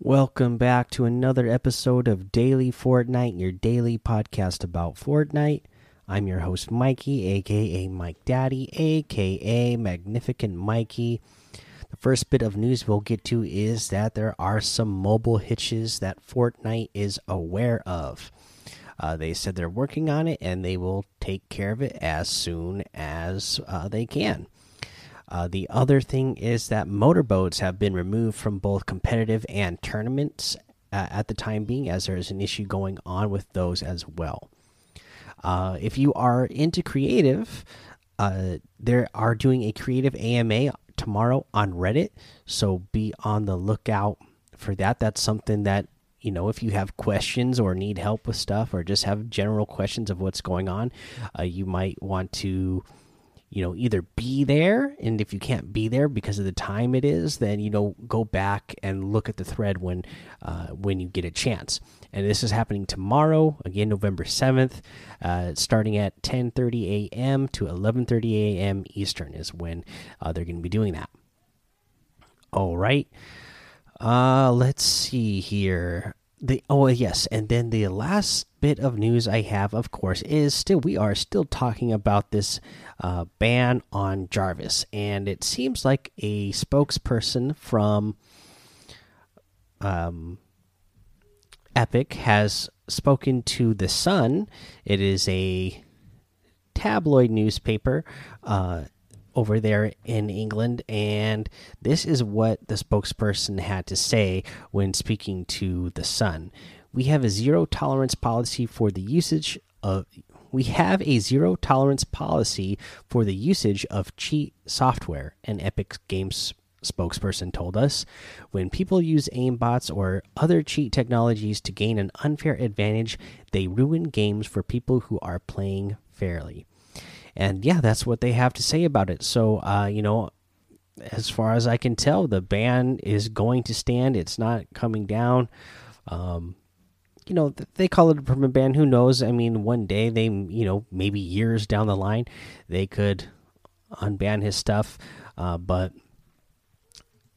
Welcome back to another episode of Daily Fortnite, your daily podcast about Fortnite. I'm your host, Mikey, aka Mike Daddy, aka Magnificent Mikey. The first bit of news we'll get to is that there are some mobile hitches that Fortnite is aware of. Uh, they said they're working on it and they will take care of it as soon as uh, they can. Uh, the other thing is that motorboats have been removed from both competitive and tournaments uh, at the time being, as there is an issue going on with those as well. Uh, if you are into creative, uh, they are doing a creative AMA tomorrow on Reddit, so be on the lookout for that. That's something that you know if you have questions or need help with stuff or just have general questions of what's going on uh, you might want to you know either be there and if you can't be there because of the time it is then you know go back and look at the thread when uh, when you get a chance and this is happening tomorrow again november 7th uh, starting at 10:30 a.m. to 11:30 a.m. eastern is when uh, they're going to be doing that all right uh let's see here the oh yes and then the last bit of news i have of course is still we are still talking about this uh, ban on jarvis and it seems like a spokesperson from um epic has spoken to the sun. It is a tabloid newspaper uh over there in England, and this is what the spokesperson had to say when speaking to the Sun. We have a zero tolerance policy for the usage of we have a zero tolerance policy for the usage of cheat software, an Epic Games spokesperson told us. When people use aimbots or other cheat technologies to gain an unfair advantage, they ruin games for people who are playing fairly and yeah, that's what they have to say about it. So, uh, you know, as far as I can tell, the ban is going to stand. It's not coming down. Um, you know, they call it a permanent ban. Who knows? I mean, one day they, you know, maybe years down the line, they could unban his stuff. Uh, but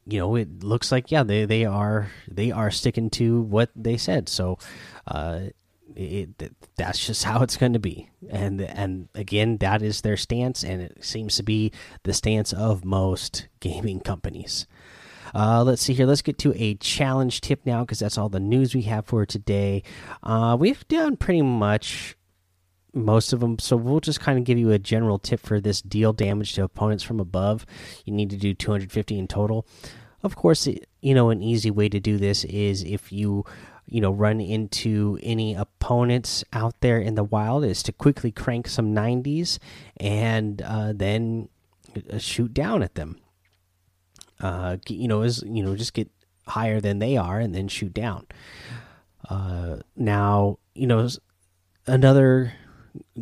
you know, it looks like yeah, they they are they are sticking to what they said. So, uh, it, that's just how it's going to be. And and again that is their stance and it seems to be the stance of most gaming companies. Uh, let's see here. Let's get to a challenge tip now because that's all the news we have for today. Uh, we've done pretty much most of them so we'll just kind of give you a general tip for this deal. Damage to opponents from above. You need to do 250 in total. Of course you know an easy way to do this is if you you know run into any opponents out there in the wild is to quickly crank some 90s and uh, then uh, shoot down at them. Uh, you know is you know just get higher than they are and then shoot down. Uh, now you know another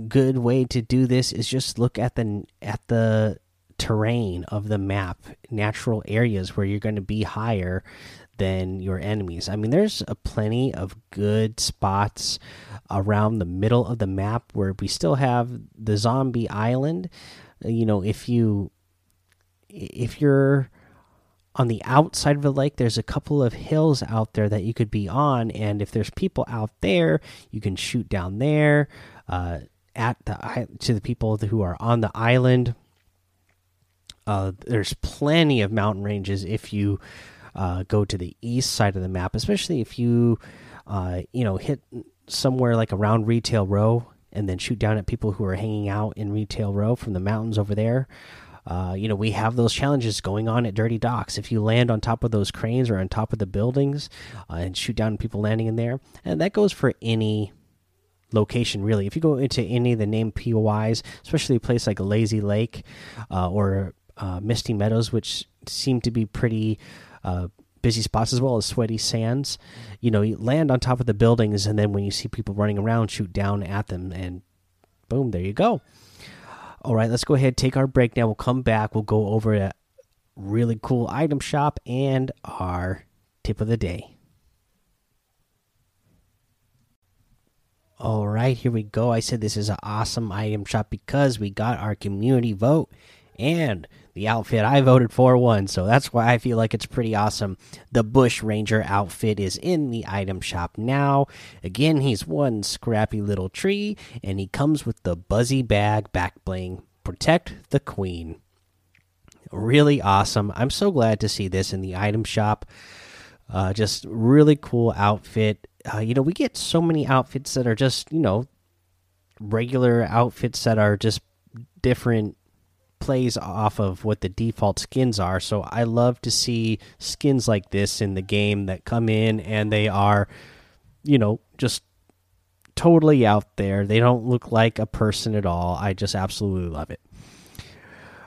good way to do this is just look at the at the terrain of the map natural areas where you're going to be higher than your enemies. I mean, there's a plenty of good spots around the middle of the map where we still have the zombie island. You know, if you if you're on the outside of the lake, there's a couple of hills out there that you could be on, and if there's people out there, you can shoot down there uh, at the to the people who are on the island. Uh, there's plenty of mountain ranges if you uh, go to the east side of the map, especially if you, uh, you know, hit somewhere like around Retail Row and then shoot down at people who are hanging out in Retail Row from the mountains over there. Uh, you know, we have those challenges going on at Dirty Docks. If you land on top of those cranes or on top of the buildings uh, and shoot down people landing in there, and that goes for any location really. If you go into any of the named POIs, especially a place like Lazy Lake uh, or uh, Misty Meadows, which seem to be pretty uh, busy spots as well as sweaty sands. You know, you land on top of the buildings, and then when you see people running around, shoot down at them, and boom, there you go. All right, let's go ahead take our break now. We'll come back. We'll go over a really cool item shop and our tip of the day. All right, here we go. I said this is an awesome item shop because we got our community vote and the outfit I voted for won. So that's why I feel like it's pretty awesome. The Bush Ranger outfit is in the item shop now. Again, he's one scrappy little tree, and he comes with the Buzzy Bag back bling. Protect the Queen. Really awesome. I'm so glad to see this in the item shop. Uh, just really cool outfit. Uh, you know, we get so many outfits that are just, you know, regular outfits that are just different plays off of what the default skins are. So I love to see skins like this in the game that come in and they are, you know, just totally out there. They don't look like a person at all. I just absolutely love it.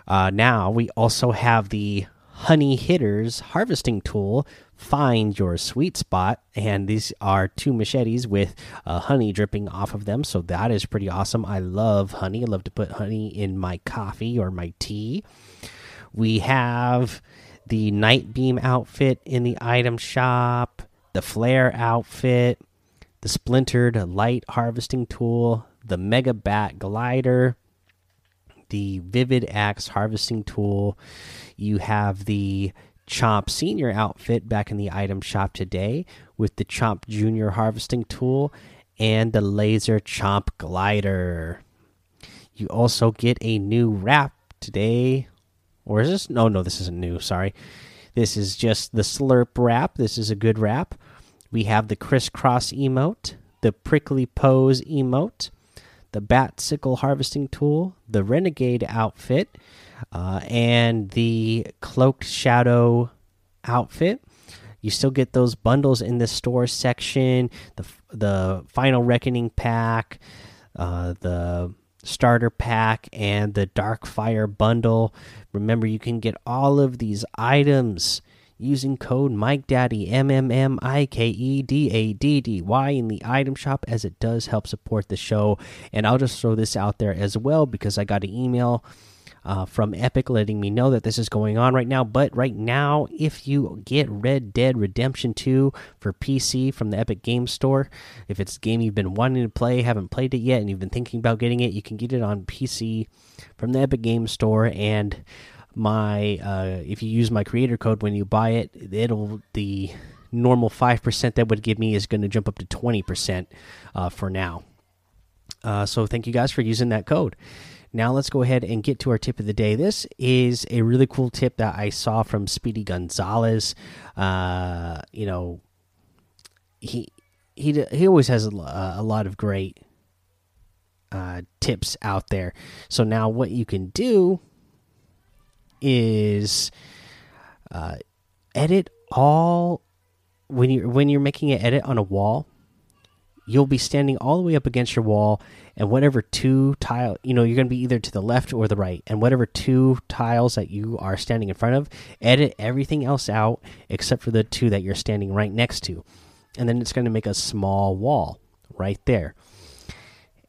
Uh, now we also have the Honey Hitters harvesting tool. Find your sweet spot, and these are two machetes with uh, honey dripping off of them. So that is pretty awesome. I love honey. I love to put honey in my coffee or my tea. We have the Nitebeam outfit in the item shop, the Flare outfit, the Splintered Light harvesting tool, the Mega Bat glider the Vivid Axe harvesting tool. You have the Chomp Senior outfit back in the item shop today with the Chomp Junior harvesting tool and the Laser Chomp glider. You also get a new wrap today. Or is this? No, no, this isn't new. Sorry. This is just the Slurp wrap. This is a good wrap. We have the crisscross emote, the prickly pose emote, the Bat Sickle Harvesting Tool, the Renegade outfit, uh, and the Cloaked Shadow outfit. You still get those bundles in the store section. The the Final Reckoning pack, uh, the starter pack, and the Dark Fire bundle. Remember, you can get all of these items using code Mike Daddy M M M I K E D A D D Y in the item shop as it does help support the show. And I'll just throw this out there as well because I got an email uh, from Epic letting me know that this is going on right now. But right now, if you get Red Dead Redemption 2 for PC from the Epic Game Store, if it's a game you've been wanting to play, haven't played it yet, and you've been thinking about getting it, you can get it on PC from the Epic Game Store. And my uh, if you use my creator code when you buy it, it'll the normal five percent that would give me is going to jump up to twenty percent uh, for now. Uh, so thank you guys for using that code. Now let's go ahead and get to our tip of the day. This is a really cool tip that I saw from Speedy Gonzalez. Uh, you know, he he he always has a, a lot of great uh, tips out there. So now what you can do is uh, edit all when you're when you're making an edit on a wall you'll be standing all the way up against your wall and whatever two tile you know you're going to be either to the left or the right and whatever two tiles that you are standing in front of edit everything else out except for the two that you're standing right next to. And then it's going to make a small wall right there.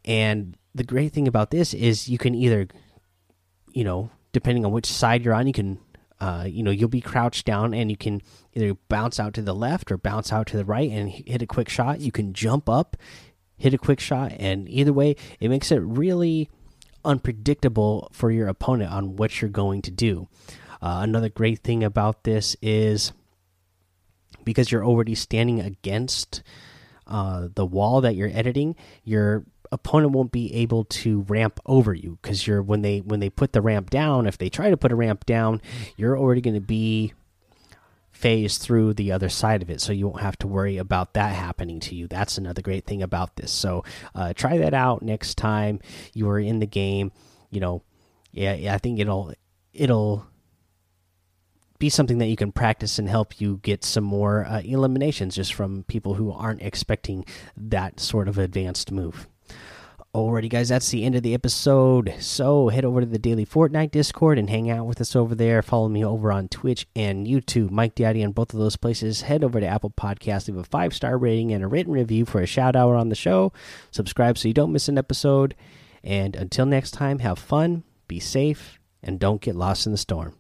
And the great thing about this is you can either you know depending on which side you're on, you can, uh, you know, you'll be crouched down and you can either bounce out to the left or bounce out to the right and hit a quick shot. You can jump up, hit a quick shot, and either way, it makes it really unpredictable for your opponent on what you're going to do. Uh, another great thing about this is because you're already standing against uh, the wall that you're editing, you're opponent won't be able to ramp over you because you're when they when they put the ramp down if they try to put a ramp down you're already going to be phased through the other side of it so you won't have to worry about that happening to you. That's another great thing about this. So uh, try that out next time you are in the game. You know yeah, i think it'll it'll be something that you can practice and help you get some more uh, eliminations just from people who aren't expecting that sort of advanced move Alrighty, guys, that's the end of the episode. So head over to the Daily Fortnite Discord and hang out with us over there. Follow me over on Twitch and YouTube, Mike Daddy, on both of those places. Head over to Apple Podcasts, leave a five star rating and a written review for a shout out on the show. Subscribe so you don't miss an episode. And until next time, have fun, be safe, and don't get lost in the storm.